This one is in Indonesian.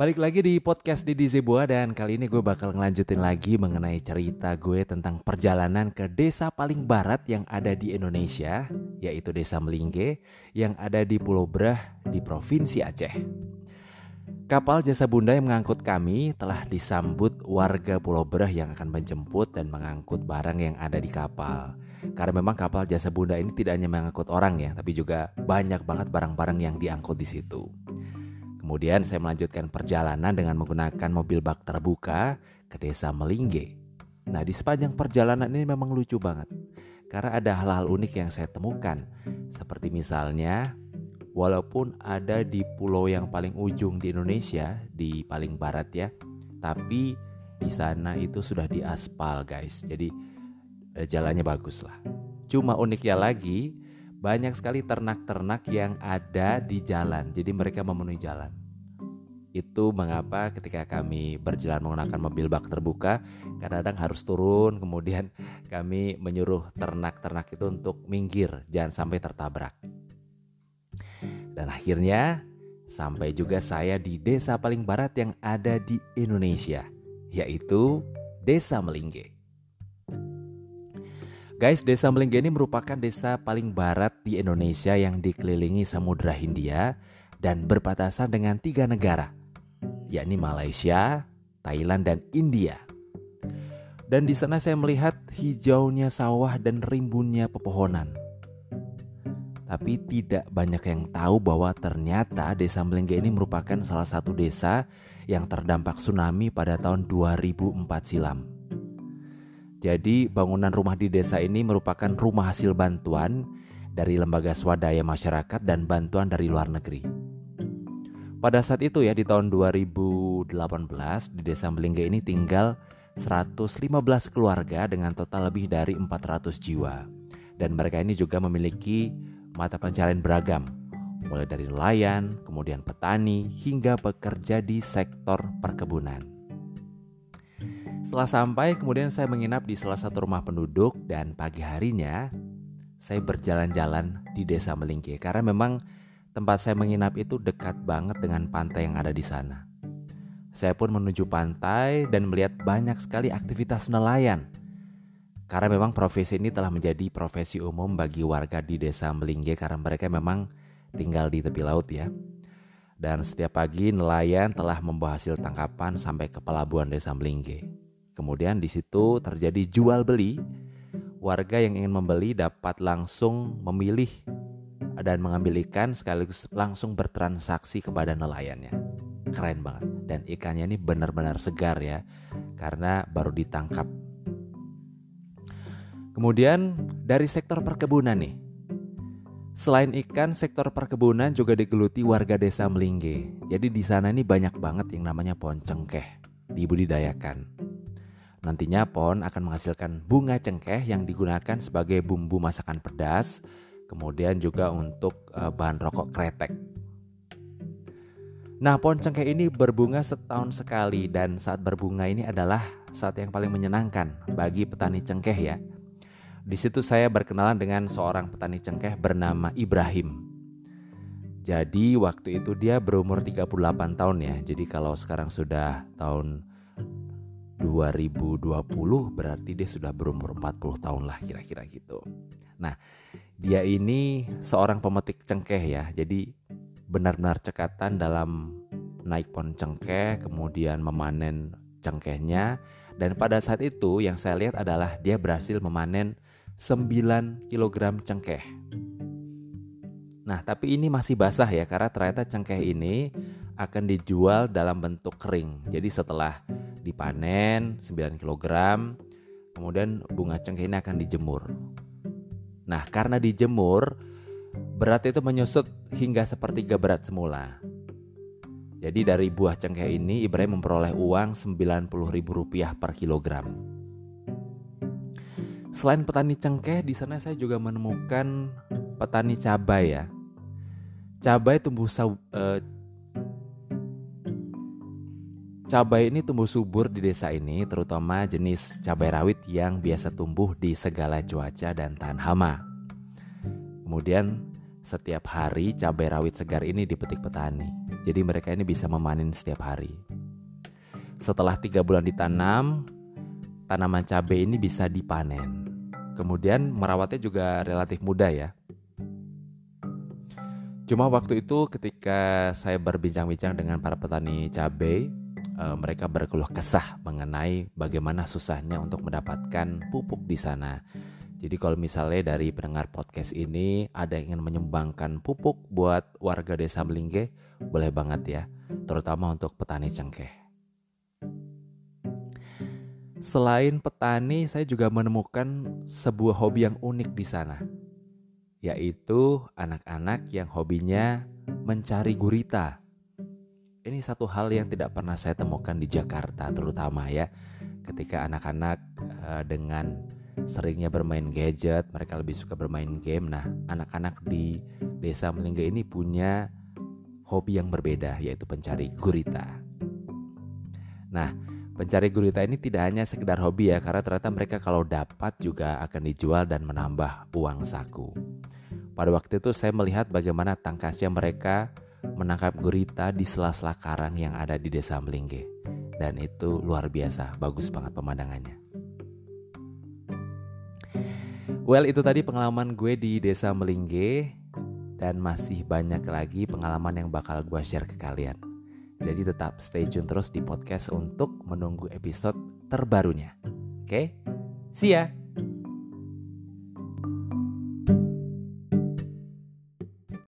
Balik lagi di podcast Didi Zebua dan kali ini gue bakal ngelanjutin lagi mengenai cerita gue tentang perjalanan ke desa paling barat yang ada di Indonesia, yaitu Desa Melingge yang ada di Pulau Brah di Provinsi Aceh. Kapal jasa bunda yang mengangkut kami telah disambut warga Pulau Brah yang akan menjemput dan mengangkut barang yang ada di kapal. Karena memang kapal jasa bunda ini tidak hanya mengangkut orang ya, tapi juga banyak banget barang-barang yang diangkut di situ. Kemudian saya melanjutkan perjalanan dengan menggunakan mobil bak terbuka ke desa Melingge. Nah di sepanjang perjalanan ini memang lucu banget. Karena ada hal-hal unik yang saya temukan. Seperti misalnya, walaupun ada di pulau yang paling ujung di Indonesia, di paling barat ya, tapi di sana itu sudah diaspal guys. Jadi eh, jalannya bagus lah. Cuma uniknya lagi, banyak sekali ternak-ternak yang ada di jalan. Jadi mereka memenuhi jalan. Itu mengapa ketika kami berjalan menggunakan mobil bak terbuka, kadang-kadang harus turun, kemudian kami menyuruh ternak-ternak itu untuk minggir, jangan sampai tertabrak. Dan akhirnya sampai juga saya di desa paling barat yang ada di Indonesia, yaitu Desa Melingge. Guys, Desa Melingge ini merupakan desa paling barat di Indonesia yang dikelilingi Samudra Hindia dan berbatasan dengan tiga negara, yakni Malaysia, Thailand, dan India. Dan di sana saya melihat hijaunya sawah dan rimbunnya pepohonan. Tapi tidak banyak yang tahu bahwa ternyata desa Melengge ini merupakan salah satu desa yang terdampak tsunami pada tahun 2004 silam. Jadi bangunan rumah di desa ini merupakan rumah hasil bantuan dari lembaga swadaya masyarakat dan bantuan dari luar negeri. Pada saat itu ya di tahun 2018 di Desa Melingga ini tinggal 115 keluarga dengan total lebih dari 400 jiwa. Dan mereka ini juga memiliki mata pencarian beragam, mulai dari nelayan, kemudian petani, hingga bekerja di sektor perkebunan. Setelah sampai, kemudian saya menginap di salah satu rumah penduduk dan pagi harinya saya berjalan-jalan di desa Melingke karena memang Tempat saya menginap itu dekat banget dengan pantai yang ada di sana. Saya pun menuju pantai dan melihat banyak sekali aktivitas nelayan. Karena memang profesi ini telah menjadi profesi umum bagi warga di desa Melingge karena mereka memang tinggal di tepi laut ya. Dan setiap pagi nelayan telah membawa hasil tangkapan sampai ke pelabuhan desa Melingge. Kemudian di situ terjadi jual beli. Warga yang ingin membeli dapat langsung memilih dan mengambil ikan sekaligus langsung bertransaksi kepada nelayannya. Keren banget. Dan ikannya ini benar-benar segar ya, karena baru ditangkap. Kemudian dari sektor perkebunan nih. Selain ikan, sektor perkebunan juga digeluti warga desa Melingge. Jadi di sana ini banyak banget yang namanya pohon cengkeh dibudidayakan. Nantinya pohon akan menghasilkan bunga cengkeh yang digunakan sebagai bumbu masakan pedas, kemudian juga untuk uh, bahan rokok kretek. Nah, pohon cengkeh ini berbunga setahun sekali dan saat berbunga ini adalah saat yang paling menyenangkan bagi petani cengkeh ya. Di situ saya berkenalan dengan seorang petani cengkeh bernama Ibrahim. Jadi waktu itu dia berumur 38 tahun ya. Jadi kalau sekarang sudah tahun 2020 berarti dia sudah berumur 40 tahun lah kira-kira gitu. Nah, dia ini seorang pemetik cengkeh ya. Jadi benar-benar cekatan dalam naik pohon cengkeh, kemudian memanen cengkehnya. Dan pada saat itu yang saya lihat adalah dia berhasil memanen 9 kg cengkeh. Nah, tapi ini masih basah ya karena ternyata cengkeh ini akan dijual dalam bentuk kering. Jadi setelah dipanen 9 kg, kemudian bunga cengkeh ini akan dijemur. Nah, karena dijemur, berat itu menyusut hingga sepertiga berat semula. Jadi dari buah cengkeh ini Ibrahim memperoleh uang Rp90.000 per kilogram. Selain petani cengkeh, di sana saya juga menemukan petani cabai ya. Cabai tumbuh eh, Cabai ini tumbuh subur di desa ini, terutama jenis cabai rawit yang biasa tumbuh di segala cuaca dan tahan hama. Kemudian setiap hari cabai rawit segar ini dipetik petani. Jadi mereka ini bisa memanen setiap hari. Setelah tiga bulan ditanam, tanaman cabai ini bisa dipanen. Kemudian merawatnya juga relatif mudah ya. Cuma waktu itu ketika saya berbincang-bincang dengan para petani cabai, eh, mereka berkeluh kesah mengenai bagaimana susahnya untuk mendapatkan pupuk di sana. Jadi kalau misalnya dari pendengar podcast ini ada yang ingin menyumbangkan pupuk buat warga desa Melingge, boleh banget ya, terutama untuk petani cengkeh. Selain petani, saya juga menemukan sebuah hobi yang unik di sana yaitu anak-anak yang hobinya mencari gurita. Ini satu hal yang tidak pernah saya temukan di Jakarta terutama ya. Ketika anak-anak uh, dengan seringnya bermain gadget, mereka lebih suka bermain game. Nah, anak-anak di Desa Melingga ini punya hobi yang berbeda yaitu pencari gurita. Nah, pencari gurita ini tidak hanya sekedar hobi ya karena ternyata mereka kalau dapat juga akan dijual dan menambah uang saku. Pada waktu itu saya melihat bagaimana tangkasnya mereka menangkap gurita di sela-sela karang yang ada di desa Melingge. Dan itu luar biasa, bagus banget pemandangannya. Well, itu tadi pengalaman gue di desa Melingge dan masih banyak lagi pengalaman yang bakal gue share ke kalian. Jadi tetap stay tune terus di podcast untuk menunggu episode terbarunya. Oke, okay? see ya!